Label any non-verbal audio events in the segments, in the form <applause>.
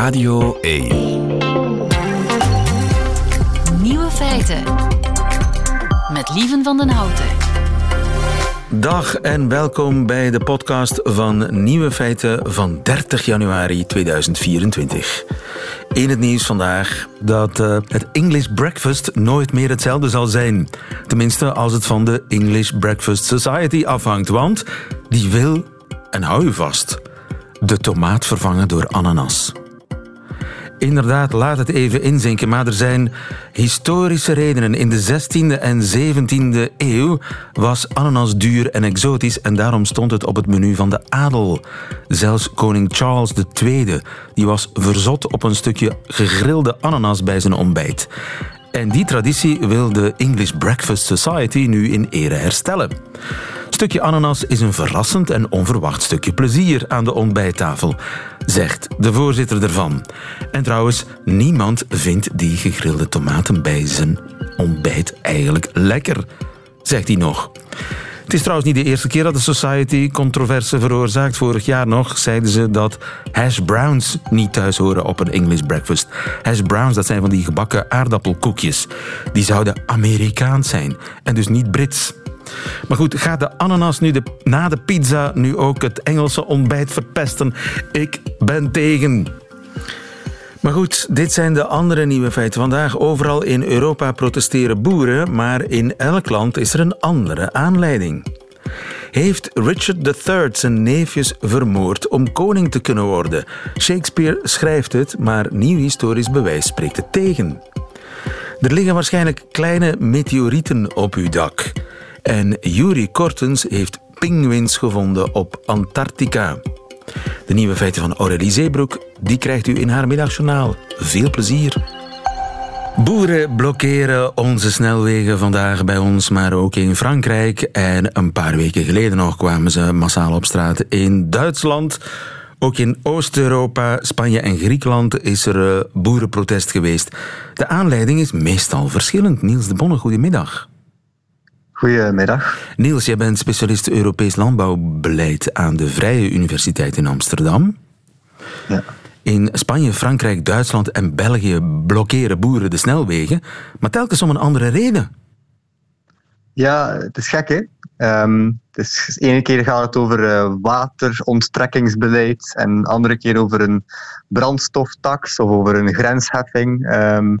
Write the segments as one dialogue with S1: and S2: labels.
S1: Radio 1.
S2: Nieuwe feiten. Met Lieven van den Houten.
S3: Dag en welkom bij de podcast van Nieuwe Feiten van 30 januari 2024. In het nieuws vandaag dat uh, het English breakfast nooit meer hetzelfde zal zijn. Tenminste, als het van de English Breakfast Society afhangt. Want die wil, en hou u vast, de tomaat vervangen door ananas. Inderdaad, laat het even inzinken, maar er zijn historische redenen. In de 16e en 17e eeuw was ananas duur en exotisch en daarom stond het op het menu van de adel. Zelfs koning Charles II die was verzot op een stukje gegrilde ananas bij zijn ontbijt. En die traditie wil de English Breakfast Society nu in ere herstellen stukje ananas is een verrassend en onverwacht stukje plezier aan de ontbijttafel, zegt de voorzitter ervan. En trouwens, niemand vindt die gegrilde tomaten bij zijn ontbijt eigenlijk lekker, zegt hij nog. Het is trouwens niet de eerste keer dat de Society controverse veroorzaakt. Vorig jaar nog zeiden ze dat hash browns niet thuis horen op een English breakfast. Hash browns, dat zijn van die gebakken aardappelkoekjes. Die zouden Amerikaans zijn en dus niet Brits. Maar goed, gaat de ananas nu na de pizza nu ook het Engelse ontbijt verpesten? Ik ben tegen. Maar goed, dit zijn de andere nieuwe feiten. Vandaag overal in Europa protesteren boeren, maar in elk land is er een andere aanleiding. Heeft Richard III zijn neefjes vermoord om koning te kunnen worden? Shakespeare schrijft het, maar nieuw historisch bewijs spreekt het tegen. Er liggen waarschijnlijk kleine meteorieten op uw dak. En Yuri Kortens heeft pinguïns gevonden op Antarctica. De nieuwe feiten van Aurélie Zeebroek die krijgt u in haar middagjournaal. Veel plezier. Boeren blokkeren onze snelwegen vandaag bij ons, maar ook in Frankrijk. En een paar weken geleden nog kwamen ze massaal op straat in Duitsland. Ook in Oost-Europa, Spanje en Griekenland is er eh, boerenprotest geweest. De aanleiding is meestal verschillend. Niels de Bonne, goedemiddag.
S4: Goedemiddag.
S3: Niels, jij bent specialist Europees landbouwbeleid aan de Vrije Universiteit in Amsterdam.
S4: Ja.
S3: In Spanje, Frankrijk, Duitsland en België blokkeren boeren de snelwegen, maar telkens om een andere reden.
S4: Ja, het is gek, hè? Um, ene keer gaat het over uh, wateronttrekkingsbeleid en de andere keer over een brandstoftax of over een grensheffing. Um,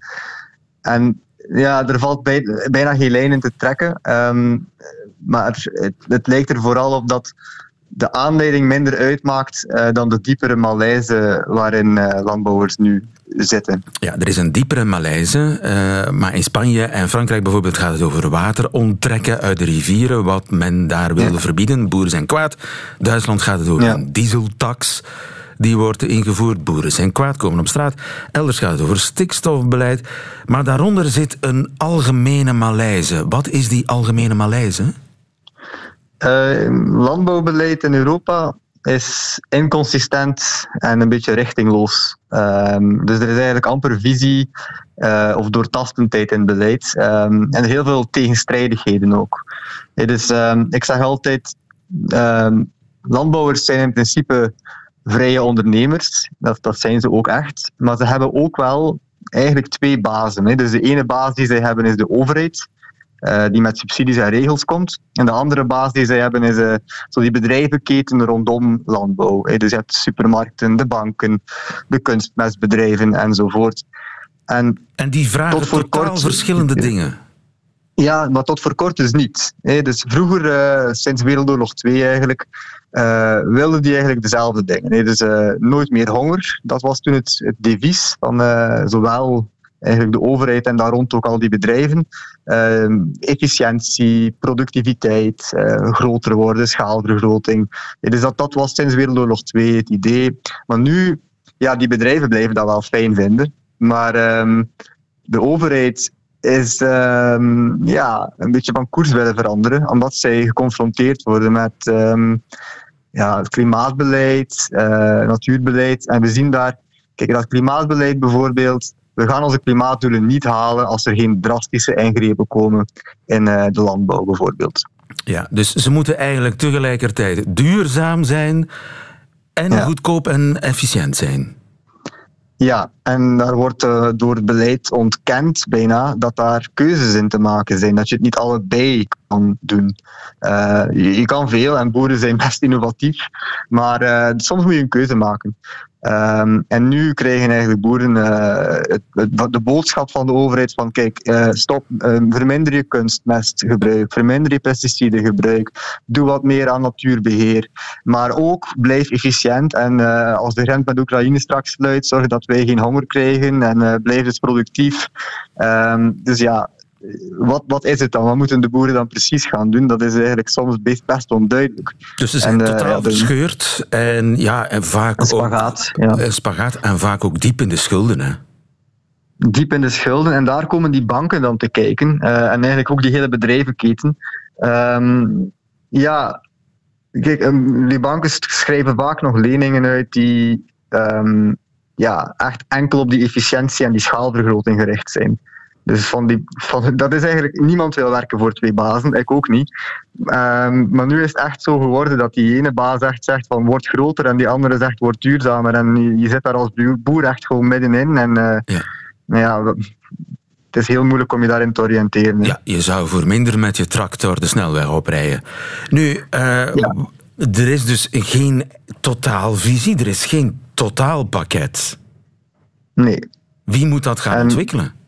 S4: en ja, er valt bijna geen lijn in te trekken. Ehm, maar het, het, lijkt er vooral op dat de aanleiding minder uitmaakt uh, dan de diepere malaise waarin uh, landbouwers nu zitten.
S3: Ja, er is een diepere malaise. Uh, maar in Spanje en Frankrijk bijvoorbeeld gaat het over water onttrekken uit de rivieren, wat men daar wilde verbieden. Boeren zijn kwaad. Duitsland gaat het over ja. een dieseltax die wordt ingevoerd. Boeren zijn kwaad, komen op straat. Elders gaat het over stikstofbeleid. Maar daaronder zit een algemene malaise. Wat is die algemene malaise?
S4: Uh, landbouwbeleid in Europa is inconsistent en een beetje richtingloos. Um, dus er is eigenlijk amper visie uh, of doortastendheid in beleid. Um, en heel veel tegenstrijdigheden ook. dus um, ik zeg altijd, landbouwers zijn in principe vrije ondernemers. Dat, dat zijn ze ook echt. Maar ze hebben ook wel eigenlijk twee bazen. Hè. Dus de ene baas die zij hebben is de overheid. Uh, die met subsidies en regels komt. En de andere baas die zij hebben is uh, zo die bedrijvenketen rondom landbouw. Hè. Dus je hebt de supermarkten, de banken, de kunstmestbedrijven enzovoort.
S3: En, en die vragen tot voor totaal kort, verschillende dingen.
S4: Ja, maar tot voor kort dus niet. Hè. Dus vroeger, uh, sinds Wereldoorlog 2 eigenlijk, uh, wilden die eigenlijk dezelfde dingen. Nee, dus uh, nooit meer honger, dat was toen het, het devies van uh, zowel eigenlijk de overheid en daar rond ook al die bedrijven. efficiëntie, productiviteit, groter worden, schaalvergroting. dus dat, dat was sinds Wereldoorlog 2 het idee. Maar nu, ja, die bedrijven blijven dat wel fijn vinden. Maar um, de overheid is um, ja, een beetje van koers willen veranderen, omdat zij geconfronteerd worden met um, ja, het klimaatbeleid, uh, natuurbeleid. En we zien daar, kijk, dat klimaatbeleid bijvoorbeeld, we gaan onze klimaatdoelen niet halen als er geen drastische ingrepen komen in uh, de landbouw bijvoorbeeld.
S3: Ja, dus ze moeten eigenlijk tegelijkertijd duurzaam zijn en ja. goedkoop en efficiënt zijn.
S4: Ja, en daar wordt uh, door het beleid ontkend bijna dat daar keuzes in te maken zijn. Dat je het niet allebei kan doen. Uh, je, kan veel en boeren zijn <laughs> best innovatief, maar uh, soms moet je een keuze maken. Um, en nu krijgen eigenlijk boeren het, het, de boodschap van de overheid van kijk, stop, verminder je kunstmestgebruik, verminder je pesticidengebruik, doe wat meer aan natuurbeheer, maar ook blijf efficiënt en als de grens met Oekraïne straks sluit, zorg dat wij geen honger krijgen en blijf dus productief. Um, dus ja, wat, wat is het dan? Wat moeten de boeren dan precies gaan doen? Dat is eigenlijk soms best, best onduidelijk.
S3: Dus ze zijn en, uh, totaal verscheurd en, ja, en vaak
S4: spagaat,
S3: ook... Ja. Spagaat en vaak ook diep in de schulden, hè?
S4: Diep in de schulden. En daar komen die banken dan te kijken. Uh, en eigenlijk ook die hele bedrijvenketen. Um, ja, kijk, um, die banken schrijven vaak nog leningen uit die... Um, ja, echt enkel op die efficiëntie en die schaalvergroting gericht zijn. Dus van die, van, dat is eigenlijk, niemand wil werken voor twee bazen, ik ook niet. Um, maar nu is het echt zo geworden dat die ene baas echt zegt van word groter en die andere zegt word duurzamer. En je, je zit daar als boer echt gewoon middenin. En uh, ja. Nou ja, het is heel moeilijk om je daarin te oriënteren.
S3: Ja, je zou voor minder met je tractor de snelweg oprijden. Nu, uh, ja. er is dus geen totaalvisie, er is geen totaalpakket.
S4: Nee.
S3: Wie moet dat gaan en ontwikkelen?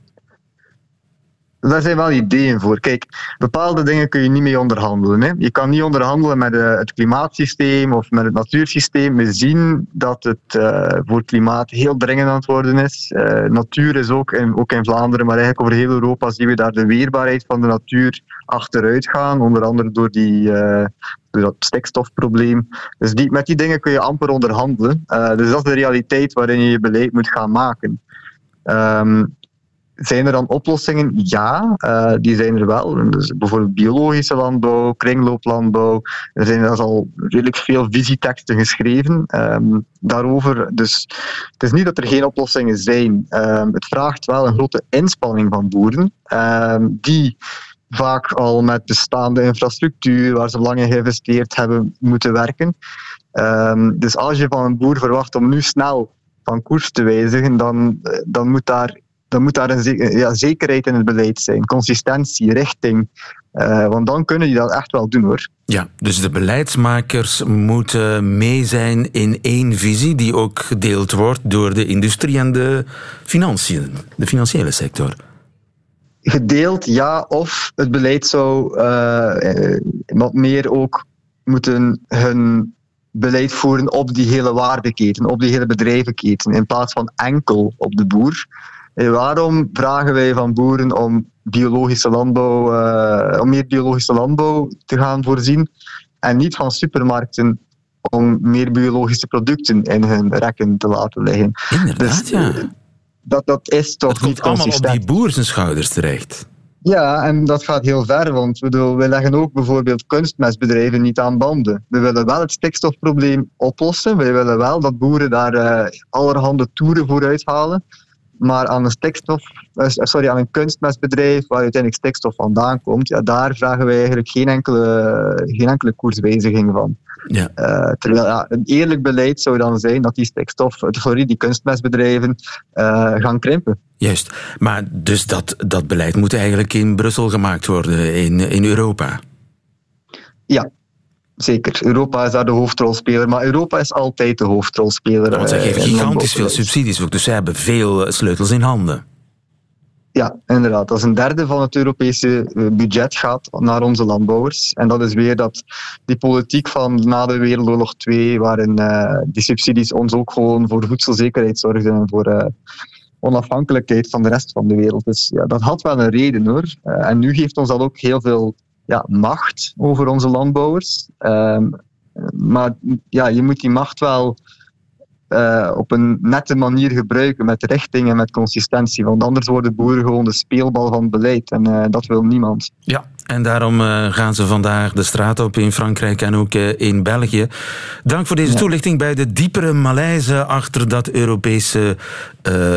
S4: Daar zijn wel ideeën voor. Kijk, bepaalde dingen kun je niet mee onderhandelen. Hè. Je kan niet onderhandelen met uh, het klimaatsysteem of met het natuursysteem. We zien dat het uh, voor het klimaat heel dringend aan het worden is. Uh, natuur is ook in, ook in Vlaanderen, maar eigenlijk over heel Europa zien we daar de weerbaarheid van de natuur achteruit gaan. Onder andere door die, dat stikstofprobleem. Dus die, met die dingen kun je amper onderhandelen. Dus dat is de realiteit waarin je je beleid moet gaan maken. Um, zijn er dan oplossingen? Ja, uh, die zijn er wel. Dus bijvoorbeeld biologische landbouw, kringlooplandbouw. Er zijn er al redelijk veel visieteksten geschreven um, daarover. Dus het is niet dat er geen oplossingen zijn. Um, het vraagt wel een grote inspanning van boeren, die vaak al met bestaande infrastructuur, waar ze lang in geïnvesteerd hebben, moeten werken. Dus als je van een boer verwacht om nu snel van koers te wijzigen, dan, dan moet daar, dan moet daar een ja, zekerheid in het beleid zijn. Consistentie, richting. Uh, want dan kunnen die dat echt wel doen hoor.
S3: Ja, dus de beleidsmakers moeten mee zijn in één visie die ook gedeeld wordt door de industrie en de financiën, de financiële sector
S4: gedeeld, ja. Of het beleid zou uh, wat meer ook moeten hun beleid voeren op die hele waardeketen, op die hele bedrijvenketen, in plaats van enkel op de boer. En waarom vragen wij van boeren om biologische landbouw, uh, om meer biologische landbouw te gaan voorzien en niet van supermarkten om meer biologische producten in hun rekken te laten liggen?
S3: Inderdaad, dus, ja
S4: dat, dat is toch
S3: dat
S4: niet
S3: allemaal op die boer zijn schouders terecht.
S4: Ja, en dat gaat heel ver, want we, we leggen ook bijvoorbeeld kunstmestbedrijven niet aan banden. We willen wel het stikstofprobleem oplossen. We willen wel dat boeren daar uh, allerhande toeren voor uithalen. Maar aan een, stikstof, uh, sorry, aan een kunstmestbedrijf waar uiteindelijk stikstof vandaan komt, ja, daar vragen wij eigenlijk geen enkele, geen enkele koerswijziging van. Ja. Uh, terwijl ja, een eerlijk beleid zou dan zijn dat die stikstof, sorry, die kunstmestbedrijven uh, gaan krimpen.
S3: Juist, maar dus dat, dat beleid moet eigenlijk in Brussel gemaakt worden, in, in Europa?
S4: Ja, zeker. Europa is daar de hoofdrolspeler, maar Europa is altijd de hoofdrolspeler.
S3: Want zij geven gigantisch veel subsidies, dus zij hebben veel sleutels in handen.
S4: Ja, inderdaad. Dat is een derde van het Europese eh, budget gaat naar onze landbouwers. En dat is weer dat die politiek van na de Wereldoorlog 2, waarin uh, die subsidies ons ook gewoon voor voedselzekerheid zorgden en voor uh, onafhankelijkheid van de rest van de wereld. Dus ja, dat had wel een reden hoor. Uh, en nu geeft ons dat ook heel veel ja, macht over onze landbouwers. Ehm, maar ja, je moet die macht wel uh, op een nette manier gebruiken, met richting en met consistentie. Want anders worden boeren gewoon de speelbal van beleid en uh, dat wil niemand.
S3: Ja, en daarom uh, gaan ze vandaag de straat op in Frankrijk en ook in België. Dank voor deze ja. toelichting bij de diepere Maleise achter dat Europese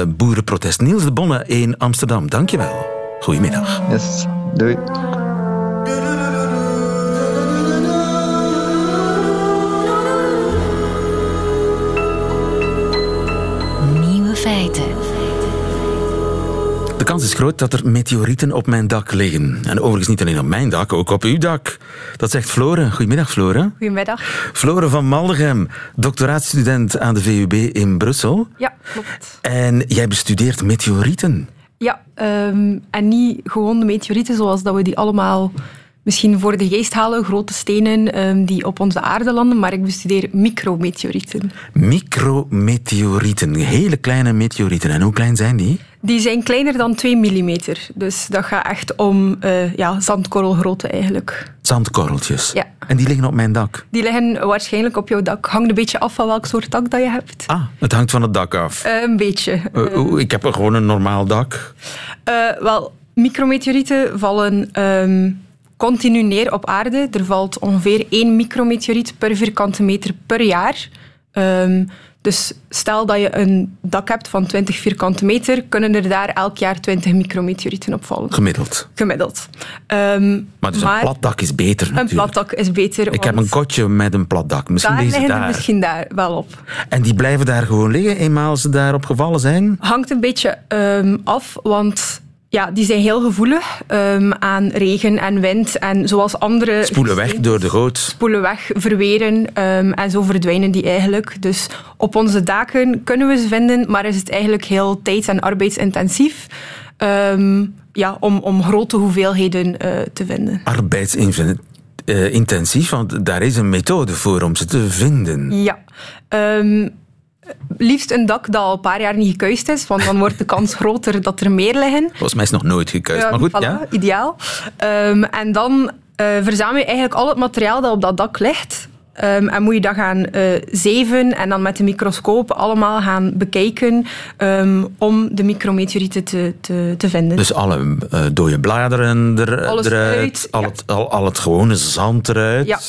S3: boerenprotest. Niels de Bonne in Amsterdam, dankjewel. Goedemiddag.
S4: Yes, doei.
S3: De kans is groot dat er meteorieten op mijn dak liggen. En overigens niet alleen op mijn dak, ook op uw dak. Dat zegt Flore. Goedemiddag, Flore.
S1: Goedemiddag.
S3: Flore van Maldegem, doctoraatstudent aan de VUB in Brussel.
S1: Ja, klopt.
S3: En jij bestudeert meteorieten.
S1: Ja, um, en niet gewoon de meteorieten zoals dat we die allemaal misschien voor de geest halen, grote stenen um, die op onze aarde landen, maar ik bestudeer micrometeorieten.
S3: Micrometeorieten, hele kleine meteorieten. En hoe klein zijn die?
S1: Die zijn kleiner dan 2 mm. Dus dat gaat echt om uh, ja, zandkorrelgrootte eigenlijk.
S3: Zandkorreltjes?
S1: Ja.
S3: En die liggen op mijn dak?
S1: Die liggen waarschijnlijk op jouw dak. Hangt een beetje af van welk soort dak dat je hebt.
S3: Ah, het hangt van het dak af?
S1: Uh, een beetje.
S3: Uh, ik heb gewoon een normaal dak.
S1: wel, micrometeorieten vallen... Um, continu neer op aarde. Er valt ongeveer één micrometeoriet per vierkante meter per jaar. Um, dus stel dat je een dak hebt van 20 vierkante meter, kunnen er daar elk jaar 20 micrometeorieten op vallen.
S3: Gemiddeld?
S1: Gemiddeld. Um,
S3: maar dus maar een plat dak is beter natuurlijk.
S1: Een plat dak is beter.
S3: Ik heb een kotje met een plat dak. Misschien
S1: daar liggen
S3: daar.
S1: er misschien daar wel op.
S3: En die blijven daar gewoon liggen, eenmaal ze daarop gevallen zijn?
S1: Hangt een beetje um, af, want ja, die zijn heel gevoelig um, aan regen en wind. En zoals andere...
S3: Spoelen weg door de goot.
S1: Spoelen weg, verweren. Um, en zo verdwijnen die eigenlijk. Dus op onze daken kunnen we ze vinden, maar is het eigenlijk heel tijds- en arbeidsintensief. Um, ja, om, om grote hoeveelheden uh, te vinden.
S3: Arbeidsintensief, want daar is een methode voor om ze te vinden.
S1: Ja. Liefst een dak dat al een paar jaar niet gekuist is, want dan wordt de kans <laughs> groter dat er meer liggen.
S3: Volgens mij is het nog nooit gekuist,
S1: ja,
S3: maar goed.
S1: Voilà,
S3: ja.
S1: Ideaal. Um, en dan uh, verzamel je eigenlijk al het materiaal dat op dat dak ligt. Um, en moet je dat gaan uh, zeven en dan met de microscoop allemaal gaan bekijken um, om de micrometeorieten te, te, te vinden.
S3: Dus alle uh, dode bladeren er,
S1: Alles
S3: eruit,
S1: eruit,
S3: al,
S1: ja.
S3: het, al, al het gewone zand eruit.
S1: Ja.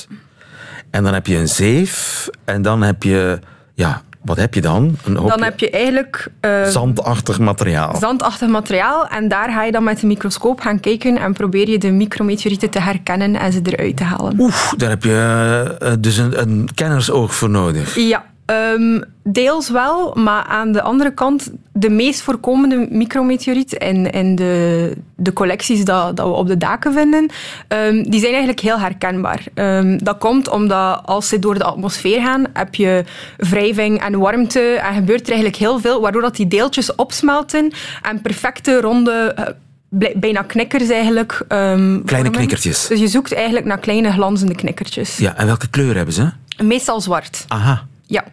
S3: En dan heb je een zeef en dan heb je... Ja, wat heb je dan? Een
S1: dan heb je eigenlijk... Uh,
S3: zandachtig materiaal.
S1: Zandachtig materiaal. En daar ga je dan met de microscoop gaan kijken en probeer je de micrometeorieten te herkennen en ze eruit te halen.
S3: Oeh, daar heb je uh, dus een, een kennersoog voor nodig.
S1: Ja, um, deels wel, maar aan de andere kant, de meest voorkomende micrometeoriet in, in de, de collecties dat, dat we op de daken vinden, um, die zijn eigenlijk heel herkenbaar. Um, dat komt omdat als ze door de atmosfeer gaan, heb je wrijving en warmte en gebeurt er eigenlijk heel veel, waardoor dat die deeltjes opsmelten en perfecte ronde uh, bijna knikkers eigenlijk. Um,
S3: Kleine knikkertjes.
S1: Dus je zoekt eigenlijk naar kleine glanzende knikkertjes.
S3: Ja, en welke kleur hebben ze?
S1: Meestal zwart.
S3: Aha.
S1: Ja.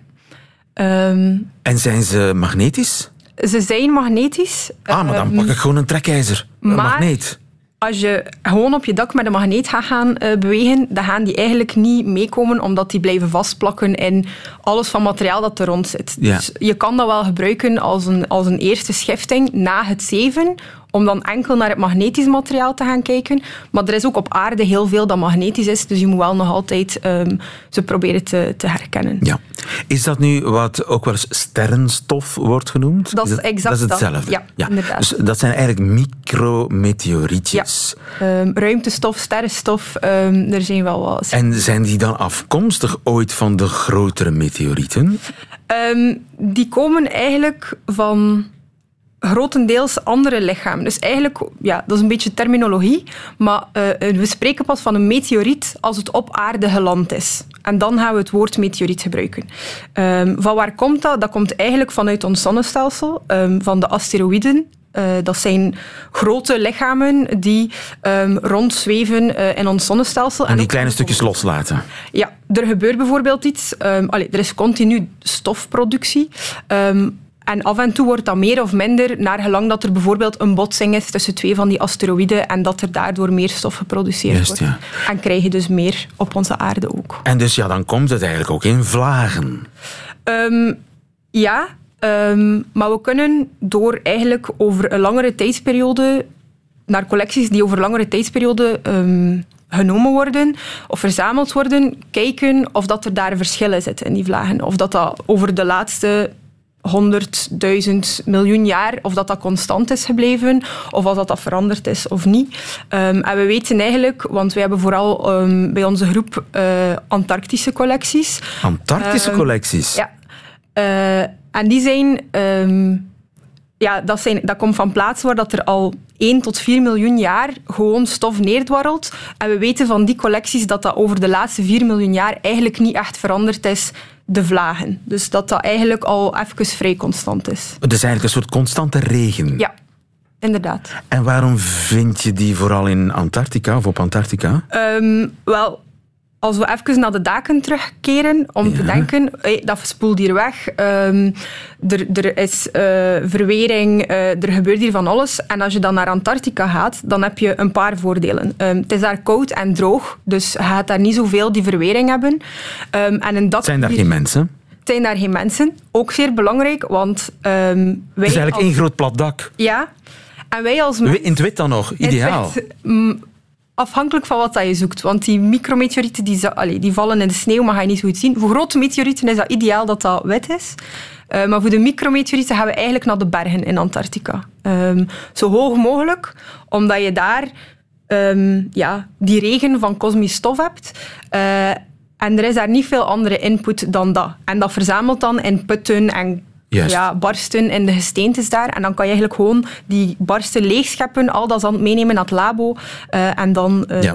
S1: Um,
S3: en zijn ze magnetisch?
S1: Ze zijn magnetisch.
S3: Ah, maar dan pak ik gewoon een trekijzer. Een
S1: maar
S3: magneet.
S1: Als je gewoon op je dak met een magneet gaat gaan uh, bewegen, dan gaan die eigenlijk niet meekomen, omdat die blijven vastplakken in alles van materiaal dat er rond zit.
S3: Ja.
S1: Dus je kan dat wel gebruiken als een, als een eerste schifting na het zeven, om dan enkel naar het magnetisch materiaal te gaan kijken. Maar er is ook op aarde heel veel dat magnetisch is, dus je moet wel nog altijd um, ze proberen te, te herkennen.
S3: Ja. Is dat nu wat ook wel eens sterrenstof wordt genoemd?
S1: Dat is, exact
S3: dat is hetzelfde.
S1: Ja, ja, inderdaad.
S3: Dus dat zijn eigenlijk micrometeorietjes.
S1: Ja. Um, ruimtestof, sterrenstof, um, er zijn wel wat.
S3: En zijn die dan afkomstig ooit van de grotere meteorieten?
S1: die komen eigenlijk van grotendeels andere lichamen. Dus eigenlijk, ja, dat is een beetje terminologie, maar uh, we spreken pas van een meteoriet als het op aarde geland is. En dan gaan we het woord meteoriet gebruiken. Um, van waar komt dat? Dat komt eigenlijk vanuit ons zonnestelsel, um, van de asteroïden. Uh, dat zijn grote lichamen die um, rondzweven uh, in ons zonnestelsel.
S3: En, en die kleine stukjes loslaten.
S1: Ja, er gebeurt bijvoorbeeld iets. Allee, er is continu stofproductie. En af en toe wordt dat meer of minder, naar gelang dat er bijvoorbeeld een botsing is tussen twee van die asteroïden en dat er daardoor meer stof geproduceerd wordt.
S3: Ja.
S1: En krijg je dus meer op onze aarde ook.
S3: En dus ja, dan komt het eigenlijk ook in vlagen.
S1: Um, ja, um, maar we kunnen door eigenlijk over een langere tijdsperiode naar collecties die over langere tijdsperiode um, genomen worden of verzameld worden, kijken of dat er daar verschillen zitten in die vlagen. Of dat dat over de laatste 100.000 miljoen jaar, of dat dat constant is gebleven, of of dat dat veranderd is of niet. Um, en we weten eigenlijk, want we hebben vooral um, bij onze groep uh, Antarctische collecties.
S3: Antarctische um, collecties?
S1: Ja. Uh, en die zijn ja, dat, zijn, dat komt van plaatsen waar dat er al 1 tot 4 miljoen jaar gewoon stof neerdwarrelt. En we weten van die collecties dat dat over de laatste 4 miljoen jaar eigenlijk niet echt veranderd is, de vlagen. Dus dat dat eigenlijk al even vrij constant is.
S3: Het is eigenlijk een soort constante regen.
S1: Ja, inderdaad.
S3: En waarom vind je die vooral in Antarctica of op Antarctica?
S1: Um, wel, als we even naar de daken terugkeren, om te denken, hey, dat spoelt hier weg, um, er, er, is uh, verwering, uh, er gebeurt hier van alles. En als je dan naar Antarctica gaat, dan heb je een paar voordelen. Um, het is daar koud en droog, dus je gaat daar niet zoveel die verwering hebben.
S3: Um, en in dat zijn daar geen mensen?
S1: zijn daar geen mensen. Ook zeer belangrijk, want wij...
S3: Het is eigenlijk als... één groot plat dak.
S1: Ja. En wij als...
S3: In het wit dan nog, ideaal
S1: afhankelijk van wat je zoekt. Want die micrometeorieten die, die vallen in de sneeuw, maar ga je niet zo goed zien. Voor grote meteorieten is dat ideaal dat dat wit is. Uh, maar voor de micrometeorieten gaan we eigenlijk naar de bergen in Antarctica. Um, zo hoog mogelijk, omdat je daar um, ja, die regen van kosmisch stof hebt. Uh, en er is daar niet veel andere input dan dat. En dat verzamelt dan in putten en ja, barsten in de gesteentes daar. En dan kan je eigenlijk gewoon die barsten leegscheppen, al dat zand meenemen naar het labo uh, en dan... Uh,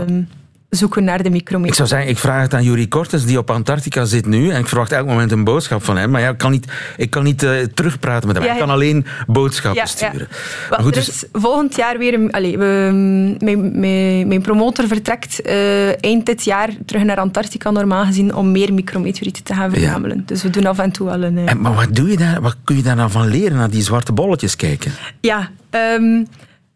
S1: zoeken naar de micrometer.
S3: Ik zou zeggen, ik vraag het aan Juri Kortens, die op Antarctica zit nu. En ik verwacht elk moment een boodschap van hem. Maar ja, ik kan niet, ik kan niet uh, terugpraten met hem. Ja, ik kan alleen boodschappen sturen.
S1: Maar goed, dus... volgend jaar weer... Een, allez, we, mijn, mijn, mijn, promotor vertrekt uh, eind dit jaar terug naar Antarctica, normaal gezien, om meer micrometeorieten te gaan verzamelen. Dus we doen af en toe al een... Uh...
S3: En, maar wat, doe je daar, wat kun je daar nou van leren, naar die zwarte bolletjes kijken?
S1: Ja, um,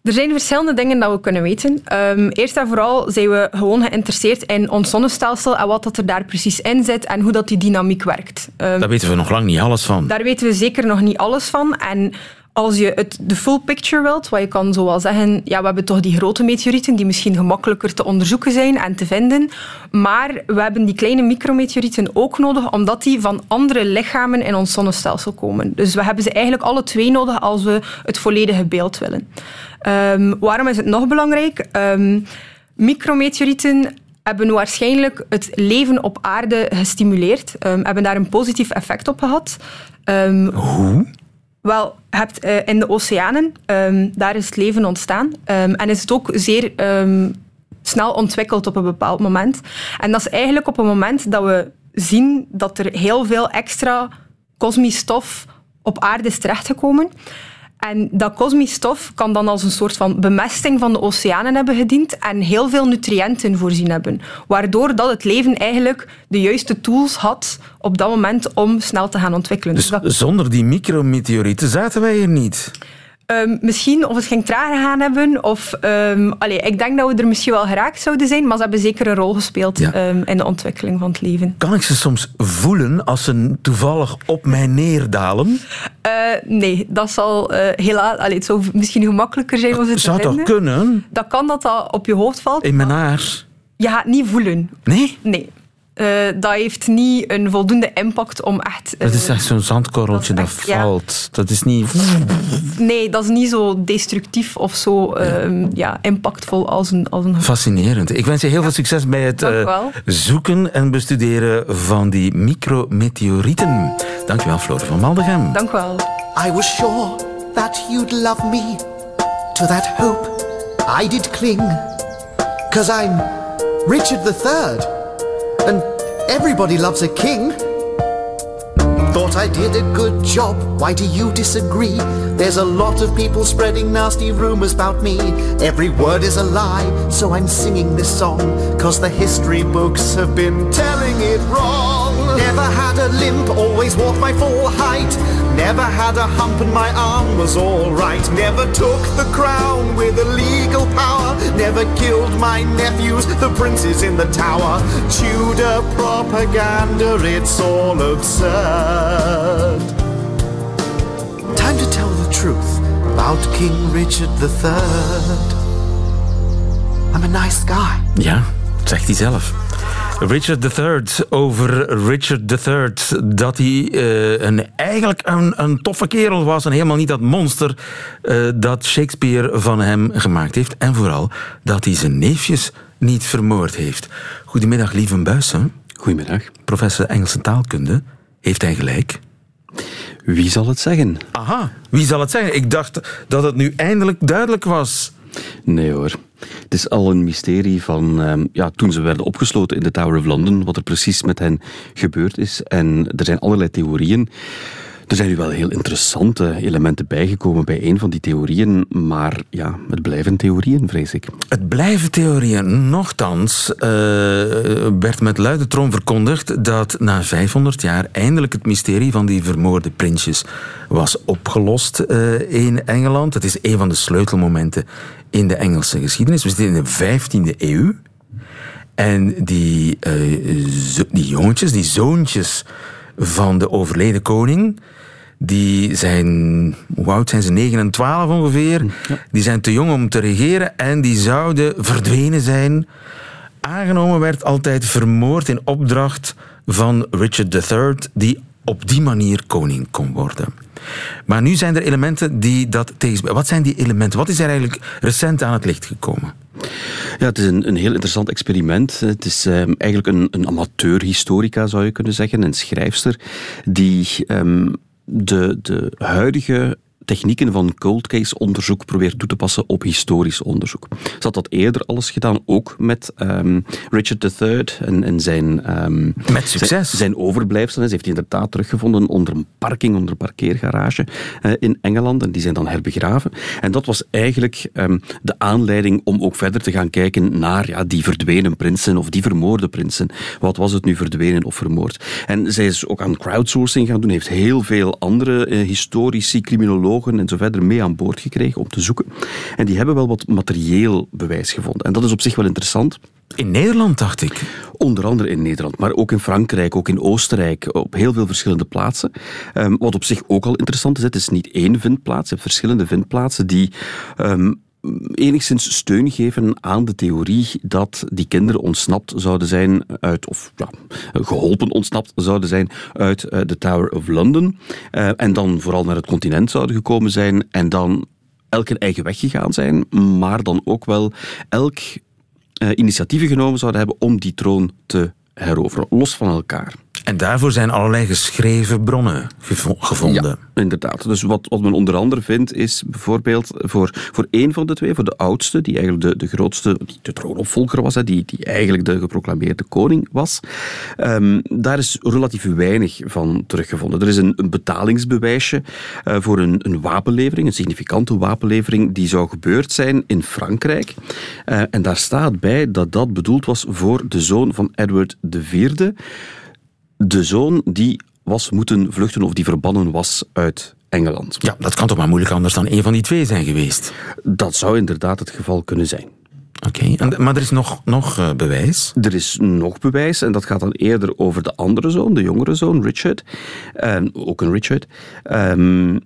S1: er zijn verschillende dingen dat we kunnen weten. Um, eerst en vooral zijn we gewoon geïnteresseerd in ons zonnestelsel en wat dat er daar precies in zit en hoe dat die dynamiek werkt.
S3: Um, daar weten we nog lang niet alles van.
S1: Daar weten we zeker nog niet alles van. En als je het, de full picture wilt, wat je kan zo wel zeggen, ja, we hebben toch die grote meteorieten die misschien gemakkelijker te onderzoeken zijn en te vinden, maar we hebben die kleine micrometeorieten ook nodig omdat die van andere lichamen in ons zonnestelsel komen. Dus we hebben ze eigenlijk alle twee nodig als we het volledige beeld willen. Um, waarom is het nog belangrijk? Um, micrometeorieten hebben waarschijnlijk het leven op aarde gestimuleerd, um, hebben daar een positief effect op gehad.
S3: Hoe?
S1: Wel, hebt uh, in de oceanen, daar is het leven ontstaan en is het ook zeer snel ontwikkeld op een bepaald moment. En dat is eigenlijk op een moment dat we zien dat er heel veel extra kosmisch stof op aarde is terechtgekomen. En dat kosmisch stof kan dan als een soort van bemesting van de oceanen hebben gediend en heel veel nutriënten voorzien hebben. Waardoor dat het leven eigenlijk de juiste tools had op dat moment om snel te gaan ontwikkelen.
S3: Dus, dus zonder die micrometeorieten zaten wij hier niet?
S1: Um, misschien of het ging trager gaan hebben. Of, um, allee, ik denk dat we er misschien wel geraakt zouden zijn, maar ze hebben zeker een rol gespeeld ja. um, in de ontwikkeling van het leven.
S3: Kan ik ze soms voelen als ze toevallig op mij neerdalen?
S1: Uh, nee, dat zal uh, helaas... Allee, het zou misschien gemakkelijker zijn om ze te
S3: Zou. Zou dat kunnen?
S1: Dat kan dat dat op je hoofd valt.
S3: In mijn haar?
S1: Je gaat niet voelen.
S3: Nee?
S1: Nee. Uh, dat heeft niet een voldoende impact om echt...
S3: Uh, dat is echt zo'n zandkorreltje dat, echt, dat valt. Ja. Dat is niet...
S1: Nee, dat is niet zo destructief of zo uh, ja. ja. impactvol als een, als een...
S3: Fascinerend. Ik wens je heel veel succes bij het eh, zoeken en bestuderen van die micrometeorieten. Dankjewel, Floor van Maldegem.
S1: Dank wel.
S5: I was sure that you'd love me. To that hope I did cling. Cause I'm Richard III. And everybody loves a king. Thought I did a good job, why do you disagree? There's a lot of people spreading nasty rumours about me. Every word is a lie, so I'm singing this song. Cause the history books have been telling it wrong. Never had a limp, always walked my full height. Never had a hump and my arm was alright. Never took the crown with a legal power. Never killed my nephews, the princes in the tower. Tudor propaganda, it's all absurd. Time to tell the truth about King Richard III. I'm a nice guy.
S3: Ja, zegt hij zelf. Richard III, over Richard III. Dat hij uh, een, eigenlijk een, een, toffe kerel was en helemaal niet dat monster uh, dat Shakespeare van hem gemaakt heeft. En vooral dat hij zijn neefjes niet vermoord heeft. Goedemiddag, lieve Buijsen.
S6: Goedemiddag.
S3: Professor Engelse taalkunde. Heeft hij gelijk?
S6: Wie zal het zeggen?
S3: Aha, wie zal het zeggen? Ik dacht dat het nu eindelijk duidelijk was.
S6: Nee hoor. Het is al een mysterie van ehm, ja, toen ze werden opgesloten in de Tower of London, wat er precies met hen gebeurd is. En er zijn allerlei theorieën. Er zijn nu wel heel interessante elementen bijgekomen bij een van die theorieën, maar ja, het blijven theorieën, vrees ik.
S3: Het blijven theorieën. Nochtans uh, werd met luide verkondigd dat na 500 jaar eindelijk het mysterie van die vermoorde prinsjes was opgelost uh, in Engeland. Het is een van de sleutelmomenten in de Engelse geschiedenis. We zitten in de 15e eeuw. En die, uh, die jongetjes, die zoontjes van de overleden koning, die zijn, hoe oud zijn ze? 9 en 12 ongeveer. Die zijn te jong om te regeren en die zouden verdwenen zijn. Aangenomen werd altijd vermoord in opdracht van Richard III, die op die manier koning kon worden. Maar nu zijn er elementen die dat tegenspreken. Wat zijn die elementen? Wat is er eigenlijk recent aan het licht gekomen?
S6: Ja, het is een, een heel interessant experiment. Het is um, eigenlijk een, een amateur-historica, zou je kunnen zeggen, een schrijfster, die um, de, de huidige technieken van cold case onderzoek probeert toe te passen op historisch onderzoek. Ze had dat eerder alles gedaan, ook met um, Richard III en, en zijn...
S3: Um, met succes.
S6: Zijn, zijn overblijfselen. Ze heeft die inderdaad teruggevonden onder een parking, onder een parkeergarage uh, in Engeland. En die zijn dan herbegraven. En dat was eigenlijk um, de aanleiding om ook verder te gaan kijken naar ja, die verdwenen prinsen of die vermoorde prinsen. Wat was het nu verdwenen of vermoord? En zij is ook aan crowdsourcing gaan doen. Heeft heel veel andere uh, historici, criminologen en zo verder mee aan boord gekregen om te zoeken. En die hebben wel wat materieel bewijs gevonden. En dat is op zich wel interessant.
S3: In Nederland, dacht ik.
S6: Onder andere in Nederland, maar ook in Frankrijk, ook in Oostenrijk, op heel veel verschillende plaatsen. Um, wat op zich ook al interessant is, het is niet één vindplaats, je hebt verschillende vindplaatsen die um, enigszins steun geven aan de theorie dat die kinderen ontsnapt zouden zijn uit, of ja, geholpen ontsnapt zouden zijn uit uh, de Tower of London. Uh, en dan vooral naar het continent zouden gekomen zijn en dan elk een eigen weg gegaan zijn, maar dan ook wel elk uh, initiatieven genomen zouden hebben om die troon te heroveren, los van elkaar.
S3: En daarvoor zijn allerlei geschreven bronnen gevonden.
S6: Inderdaad. Dus wat, wat men onder andere vindt, is bijvoorbeeld voor, voor één van de twee, voor de oudste, die eigenlijk de, de grootste, die de troonopvolger was, die, die eigenlijk de geproclameerde koning was, um, daar is relatief weinig van teruggevonden. Er is een, een betalingsbewijsje uh, voor een, een wapenlevering, een significante wapenlevering, die zou gebeurd zijn in Frankrijk. Uh, en daar staat bij dat dat bedoeld was voor de zoon van Edward IV de zoon die was moeten vluchten of die verbannen was uit Engeland.
S3: Ja, dat kan toch maar moeilijk anders dan een van die twee zijn geweest?
S6: Dat zou inderdaad het geval kunnen zijn.
S3: Oké, okay. maar er is nog, nog uh, bewijs?
S6: Er is nog bewijs en dat gaat dan eerder over de andere zoon, de jongere zoon, Richard. Uh, ook een Richard. Um,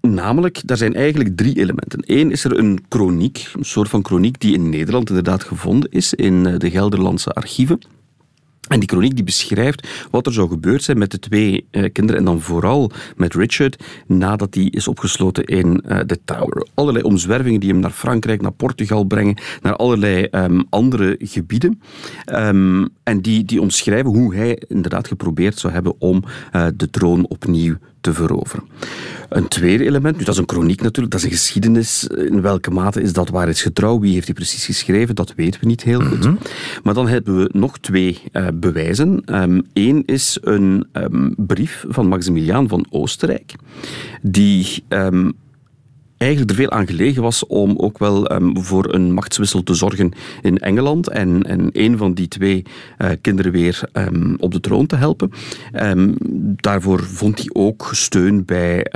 S6: Namelijk, daar zijn eigenlijk drie elementen. Eén is er een chroniek, een soort van chroniek die in Nederland inderdaad gevonden is in eh, de Gelderlandse archieven. En die chroniek die beschrijft wat er zou gebeurd zijn met de twee uh, kinderen en dan vooral met Richard nadat hij is opgesloten in uh, de Tower. Allerlei omzwervingen die hem naar Frankrijk, naar Portugal brengen, naar allerlei um, andere gebieden. Um, en die, die omschrijven hoe hij inderdaad geprobeerd zou hebben om uh, de troon opnieuw te veroveren. Een tweede element, nu dat is een chroniek natuurlijk, dat is een geschiedenis. In welke mate is dat waarheidsgetrouw? Wie heeft die precies geschreven? Dat weten we niet heel goed. Mm -hmm. Maar dan hebben we nog twee uh, bewijzen. Eén um, is een um, brief van Maximiliaan van Oostenrijk, die um, eigenlijk er veel aan gelegen was om ook wel um, voor een machtswissel te zorgen in Engeland en, en een van die twee uh, kinderen weer um, op de troon te helpen. Um, daarvoor vond hij ook steun bij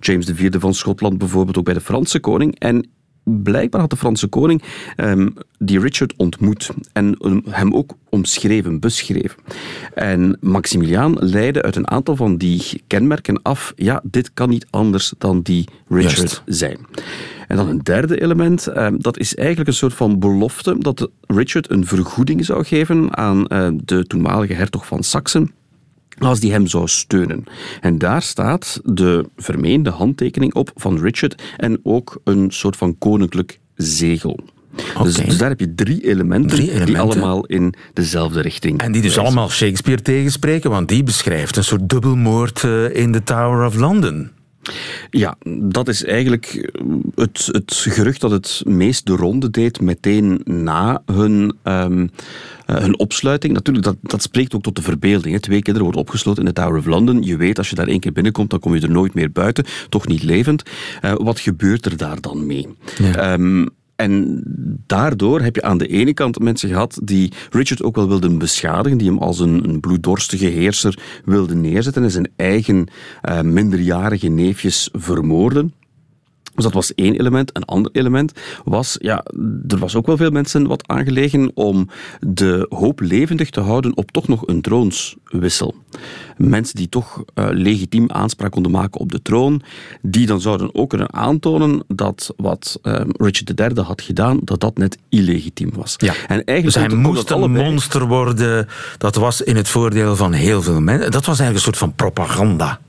S6: James IV van Schotland, bijvoorbeeld ook bij de Franse koning. En blijkbaar had de Franse koning um, die Richard ontmoet en hem ook omschreven, beschreven. En Maximiliaan leidde uit een aantal van die kenmerken af, ja, dit kan niet anders dan die Richard Just. zijn. En dan een derde element, um, dat is eigenlijk een soort van belofte dat Richard een vergoeding zou geven aan de toenmalige hertog van Saxen als die hem zou steunen. En daar staat de vermeende handtekening op van Richard en ook een soort van koninklijk zegel. Dus, dus daar heb je drie elementen,
S3: Drie
S6: die allemaal in dezelfde richting
S3: En die dus
S6: wijzen.
S3: allemaal Shakespeare tegenspreken, want die beschrijft een soort dubbelmoord eh, in de Tower of London.
S6: Ja, dat is eigenlijk eh, het, het gerucht dat het meest de ronde deed meteen na hun, ehm, eh, hun opsluiting. Natuurlijk, dat, dat spreekt ook tot de verbeelding. Hè. Twee kinderen worden opgesloten in de Tower of London. Je weet, als je daar één keer binnenkomt, dan kom je er nooit meer buiten. Toch niet levend. Eh, wat gebeurt er daar dan mee? Ehm, en daardoor heb je aan de ene kant mensen gehad die Richard ook wel wilden beschadigen, die hem als een, bloeddorstige heerser wilden neerzetten en zijn eigen eh, minderjarige neefjes vermoorden. Dus dat was één element. Een ander element was, ja, er was ook wel veel mensen wat aangelegen om de hoop levendig te houden op toch nog een troonswissel. Mensen die toch eh, legitiem aanspraak konden maken op de troon, die dan zouden ook kunnen aantonen dat wat eh, Richard III had gedaan, dat dat net illegitiem was. En eigenlijk
S3: Dus hij moest een
S6: allebei-
S3: monster worden. Dat was in het voordeel van heel veel mensen. Dat was eigenlijk een soort van propaganda.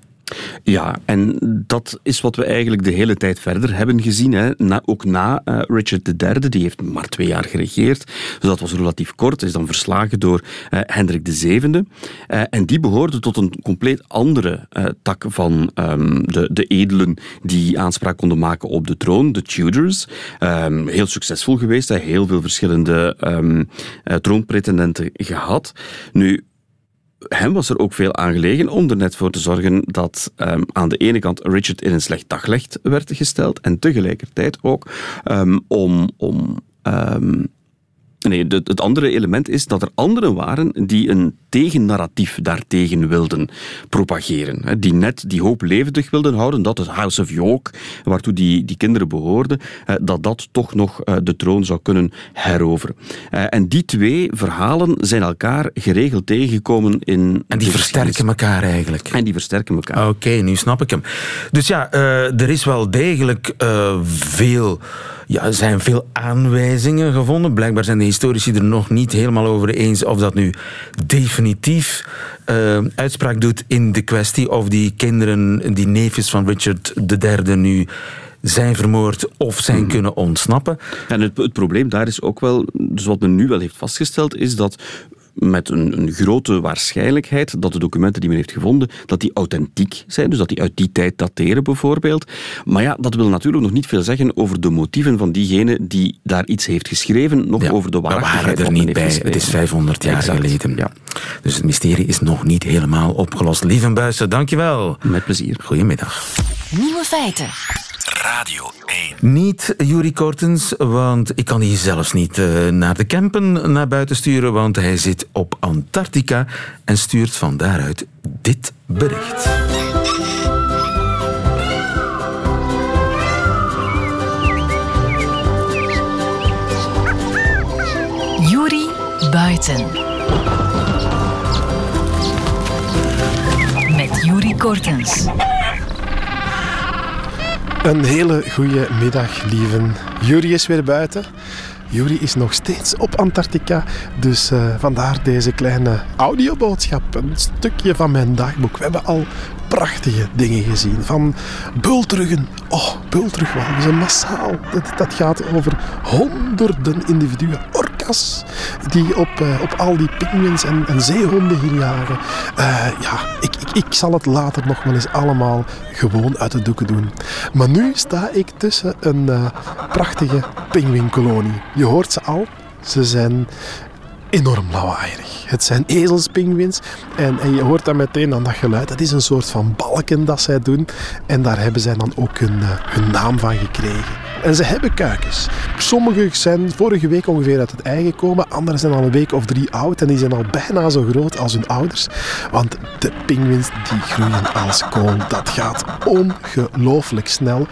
S6: Ja, en dat is wat we eigenlijk de hele tijd verder hebben gezien. Hè. Na, ook na eh, Richard III, die heeft maar twee jaar geregeerd. Dus dat was relatief kort. Is dan verslagen door eh, Hendrik VII. Eh, en die behoorde tot een compleet andere tak van ehm, de, de edelen die aanspraak konden maken op de troon, de Tudors. Ehm, heel succesvol geweest, hè. heel veel verschillende eh, troonpretendenten gehad. Nu, hem was er ook veel aan gelegen om er net voor te zorgen dat ehm, aan de ene kant Richard in een slecht daglicht werd gesteld en tegelijkertijd ook ehm, om. om ehm, Nee, het andere element is dat er anderen waren die een tegennarratief daartegen wilden propageren. Die net die hoop levendig wilden houden dat het House of York, waartoe die, die kinderen behoorden, eh, dat dat toch nog eh, de troon zou kunnen heroveren. Eh, En die twee verhalen zijn elkaar geregeld tegengekomen in.
S3: En die versterken elkaar eigenlijk.
S6: En die versterken elkaar.
S3: Oké, nu snap ik hem. Dus ja, er is wel degelijk veel. Ja, er zijn veel aanwijzingen gevonden. Blijkbaar zijn de historici er nog niet helemaal over eens of dat nu definitief eh, uitspraak doet in de kwestie of die kinderen, die neefjes van Richard III nu zijn vermoord of zijn kunnen ontsnappen.
S6: En het, het probleem daar is ook wel, dus wat men nu wel heeft vastgesteld, is dat met een, een grote waarschijnlijkheid dat de documenten die men heeft gevonden, dat die authentiek zijn, dus dat die uit die tijd dateren bijvoorbeeld. Maar ja, dat wil natuurlijk nog niet veel zeggen over de motieven van diegene die daar iets heeft geschreven, nog
S3: Ja,
S6: over de
S3: we
S6: waarachtigheid
S3: waren er niet bij. Het is
S6: geschreven.
S3: 500 jaar
S6: Exact,
S3: geleden.
S6: Ja,
S3: Dus het mysterie is nog niet helemaal opgelost. Lieve Buijsen, dankjewel.
S6: met plezier.
S3: Goedemiddag.
S2: Nieuwe feiten.
S7: Radio 1.
S3: Niet Juri Kortens, want ik kan die zelfs niet eh, naar de Kempen naar buiten sturen, want hij zit op Antarctica en stuurt van daaruit dit bericht.
S2: Juri Buiten. Met Juri Kortens.
S8: Een hele goede middag, lieven. Jury is weer buiten. Jury is nog steeds op Antarctica, dus eh, vandaar deze kleine audioboodschap. Een stukje van mijn dagboek. We hebben al prachtige dingen gezien. Van bultruggen. Oh, bultrugwalvissen, massaal. Dat, dat gaat over honderden individuen. Die op, eh, op al die pinguïns en, en zeehonden hier jagen. Eh, ja, ik, ik, ik zal het later nog wel eens allemaal gewoon uit de doeken doen. Maar nu sta ik tussen een eh, prachtige pinguïnkolonie. Je hoort ze al. Ze zijn enorm lawaaierig. Het zijn ezelspinguïns en, en je hoort dan meteen aan dat geluid. Dat is een soort van balken dat zij doen. En daar hebben zij dan ook hun, eh, hun naam van gekregen. En ze hebben kuikens. Sommige zijn vorige week ongeveer uit het ei gekomen. Andere zijn al een week of drie oud. En die zijn al bijna zo groot als hun ouders. Want de pinguïns die groeien als kool. Dat gaat ongelooflijk snel.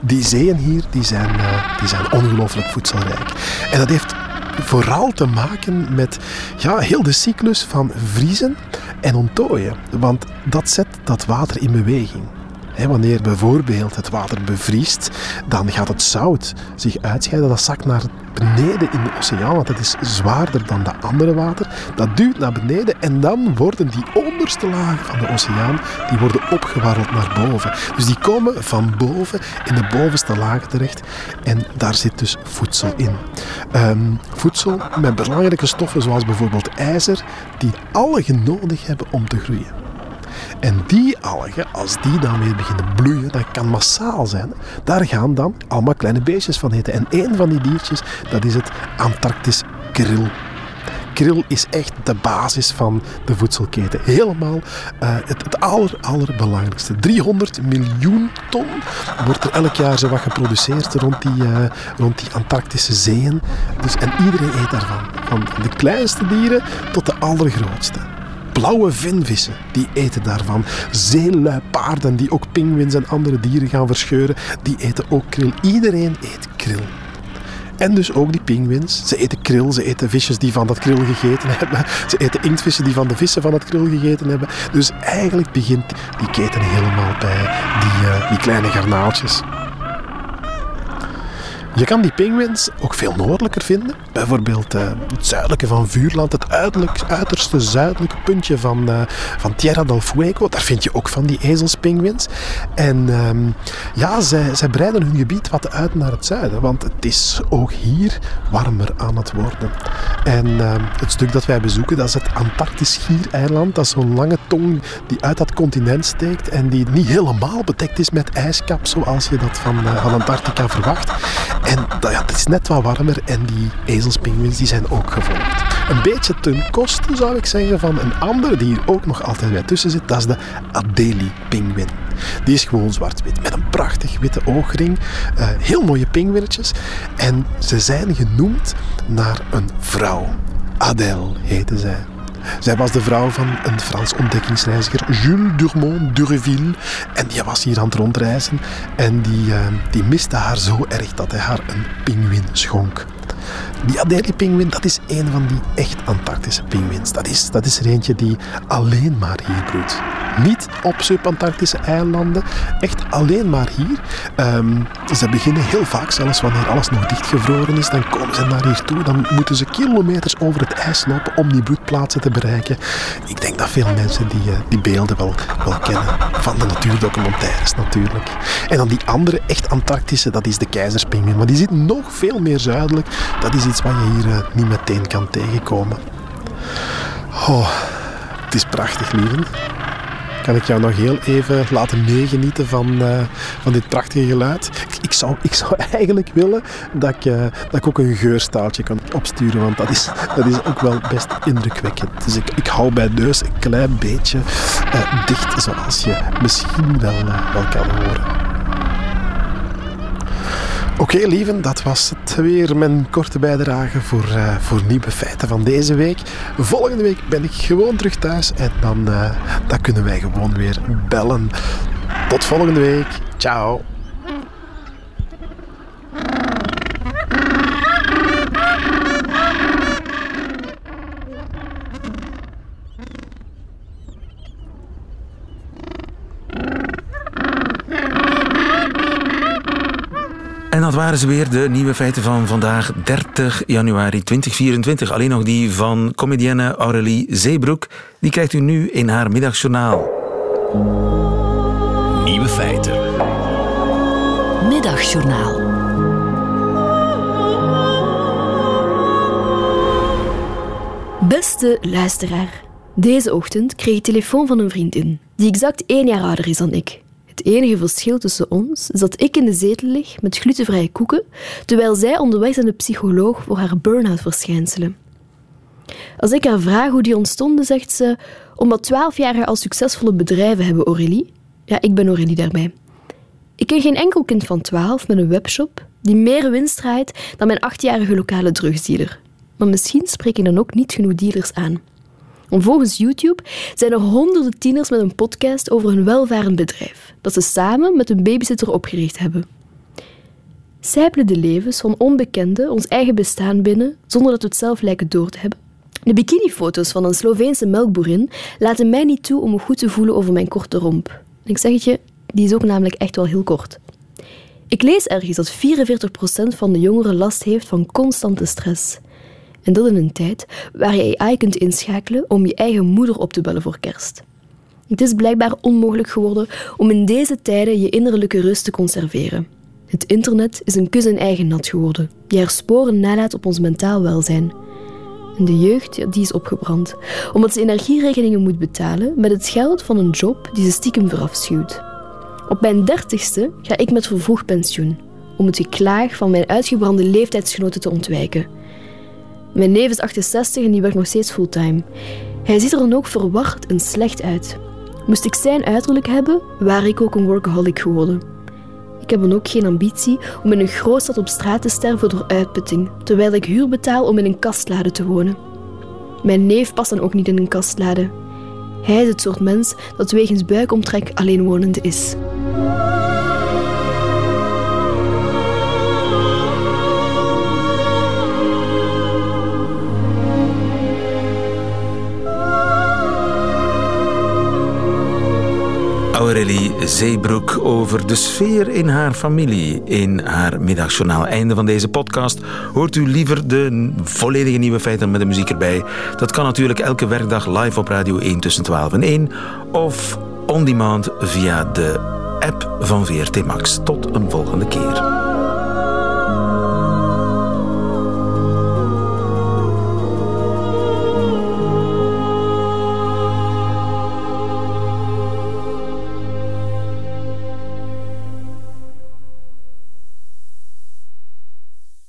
S8: Die zeeën hier die zijn, eh, die zijn ongelooflijk voedselrijk. En dat heeft vooral te maken met ja, heel de cyclus van vriezen en onttooien. Want dat zet dat water in beweging. Wanneer bijvoorbeeld het water bevriest, dan gaat het zout zich uitscheiden. Dat zakt naar beneden in de oceaan, want het is zwaarder dan dat andere water. Dat duwt naar beneden en dan worden die onderste lagen van de oceaan die worden opgewarreld naar boven. Dus die komen van boven in de bovenste lagen terecht en daar zit dus voedsel in. Ehm, voedsel met belangrijke stoffen zoals bijvoorbeeld ijzer, die algen nodig hebben om te groeien. En die algen, als die dan weer beginnen bloeien, dat kan massaal zijn, daar gaan dan allemaal kleine beestjes van eten. En één van die diertjes, dat is het Antarctisch krill. Krill is echt de basis van de voedselketen. Helemaal uh, het, het aller, allerbelangrijkste. 300 miljoen ton wordt er elk jaar zo wat geproduceerd rond die, uh, rond die Antarctische zeeën. Dus, en iedereen eet daarvan. Van de kleinste dieren tot de allergrootste blauwe vinvissen, die eten daarvan. Zeeluipaarden die ook pinguïns en andere dieren gaan verscheuren, die eten ook kril. Iedereen eet kril. En dus ook die pinguïns. Ze eten kril, ze eten visjes die van dat kril gegeten <laughs> hebben. Ze eten inktvissen die van de vissen van het kril gegeten hebben. Dus eigenlijk begint die keten helemaal bij die, uh, die kleine garnaaltjes. Je kan die pinguïns ook veel noordelijker vinden. Bijvoorbeeld uh, het zuidelijke van Vuurland, het uiterste zuidelijke puntje van, uh, van Tierra del Fuego. Daar vind je ook van die ezelspinguïns. En uh, ja, zij, zij breiden hun gebied wat uit naar het zuiden, want het is ook hier warmer aan het worden. En ehm, het stuk dat wij bezoeken, dat is het Antarctisch Schiereiland. Dat is zo'n lange tong die uit dat continent steekt en die niet helemaal bedekt is met ijskap, zoals je dat van, uh, van Antarctica verwacht. En ja, het is net wat warmer en die ezelspinguïns die zijn ook gevolgd. Een beetje ten koste, zou ik zeggen, van een andere die hier ook nog altijd bij tussen zit. Dat is de Adelie-pinguïn. Die is gewoon zwart-wit, met een prachtig witte oogring. Uh, heel mooie pinguïnnetjes. En ze zijn genoemd naar een vrouw. Adèle heette zij. Zij was de vrouw van een Frans ontdekkingsreiziger, Jules Durmont d'Urville. En die was hier aan het rondreizen. En die, uh, die miste haar zo erg dat hij haar een pinguïn schonk. Die Adelie-pinguïn, dat is een van die echt Antarctische pinguïns. Dat is, dat is er eentje die alleen maar hier broedt. Niet op subantarctische eilanden, echt alleen maar hier. Um, ze beginnen heel vaak, zelfs wanneer alles nog dichtgevroren is, dan komen ze naar hier toe. Dan moeten ze kilometers over het ijs lopen om die broedplaatsen te bereiken. Ik denk dat veel mensen die, uh, die beelden wel, wel kennen. Van de natuurdocumentaires natuurlijk. En dan die andere echt Antarctische, dat is de keizerspinguïn. Maar die zit nog veel meer zuidelijk. Dat is iets wat je hier uh, niet meteen kan tegenkomen. Oh, het is prachtig, lieven kan ik jou nog heel even laten meegenieten van, uh, van dit prachtige geluid. Ik, ik, zou, ik zou <laughs> eigenlijk willen dat ik, uh, dat ik ook een geurstaaltje kan opsturen, want dat is, dat is ook wel best indrukwekkend. Dus ik, ik hou bij neus een klein beetje uh, dicht, zoals je misschien wel, wel kan horen. Oké, okay, lieven, dat was het weer. Mijn korte bijdrage voor, uh, voor nieuwe feiten van deze week. Volgende week ben ik gewoon terug thuis en dan, uh, dan kunnen wij gewoon weer bellen. Tot volgende week. Ciao.
S3: Waren ze weer, de nieuwe feiten van vandaag, 30 januari 2024. Alleen nog die van comedienne Aurélie Zeebroek. Die krijgt u nu in haar middagjournaal.
S7: Nieuwe feiten.
S2: Middagjournaal.
S9: Beste luisteraar. Deze ochtend kreeg ik telefoon van een vriendin, die exact één jaar ouder is dan ik. Het enige verschil tussen ons is dat ik in de zetel lig met glutenvrije koeken, terwijl zij onderweg aan de psycholoog voor haar burn-out verschijnselen. Als ik haar vraag hoe die ontstonden, zegt ze: omdat twaalfjarigen al succesvolle bedrijven hebben, Aurélie. Ja, ik ben Aurélie daarbij. Ik ken geen enkel kind van twaalf met een webshop die meer winst draait dan mijn achtjarige lokale drugsdealer. Maar misschien spreek ik dan ook niet genoeg dealers aan. Volgens YouTube zijn er honderden tieners met een podcast over hun welvarend bedrijf, dat ze samen met een babysitter opgericht hebben. Sijpelen de levens van onbekenden ons eigen bestaan binnen zonder dat we het zelf lijken door te hebben. De bikinifoto's van een Sloveense melkboerin laten mij niet toe om me goed te voelen over mijn korte romp. ik zeg het je, Die is ook namelijk echt wel heel kort. Ik lees ergens dat 44% van de jongeren last heeft van constante stress. En dat in een tijd waar je AI kunt inschakelen om je eigen moeder op te bellen voor kerst. Het is blijkbaar onmogelijk geworden om in deze tijden je innerlijke rust te conserveren. Het internet is een kus en eigen nat geworden, die haar sporen nalaat op ons mentaal welzijn. De jeugd die is opgebrand, omdat ze energierekeningen moet betalen met het geld van een job die ze stiekem verafschuwt. Op mijn dertigste ga ik met vervroegd pensioen, om het geklaag van mijn uitgebrande leeftijdsgenoten te ontwijken. Mijn neef is 68 en die werkt nog steeds fulltime. Hij ziet er dan ook verward en slecht uit. Moest ik zijn uiterlijk hebben, waar ik ook een workaholic geworden. Ik heb dan ook geen ambitie om in een grootstad op straat te sterven door uitputting, terwijl ik huur betaal om in een kastlade te wonen. Mijn neef past dan ook niet in een kastlade. Hij is het soort mens dat wegens buikomtrek alleenwonende is.
S3: Aurélie Zeebroek over de sfeer in haar familie in haar middagjournaal. Einde van deze podcast. Hoort u liever de volledige nieuwe feiten met de muziek erbij? Dat kan natuurlijk elke werkdag live op Radio 1 tussen 12 en 1 of on demand via de app van VRT Max. Tot een volgende keer.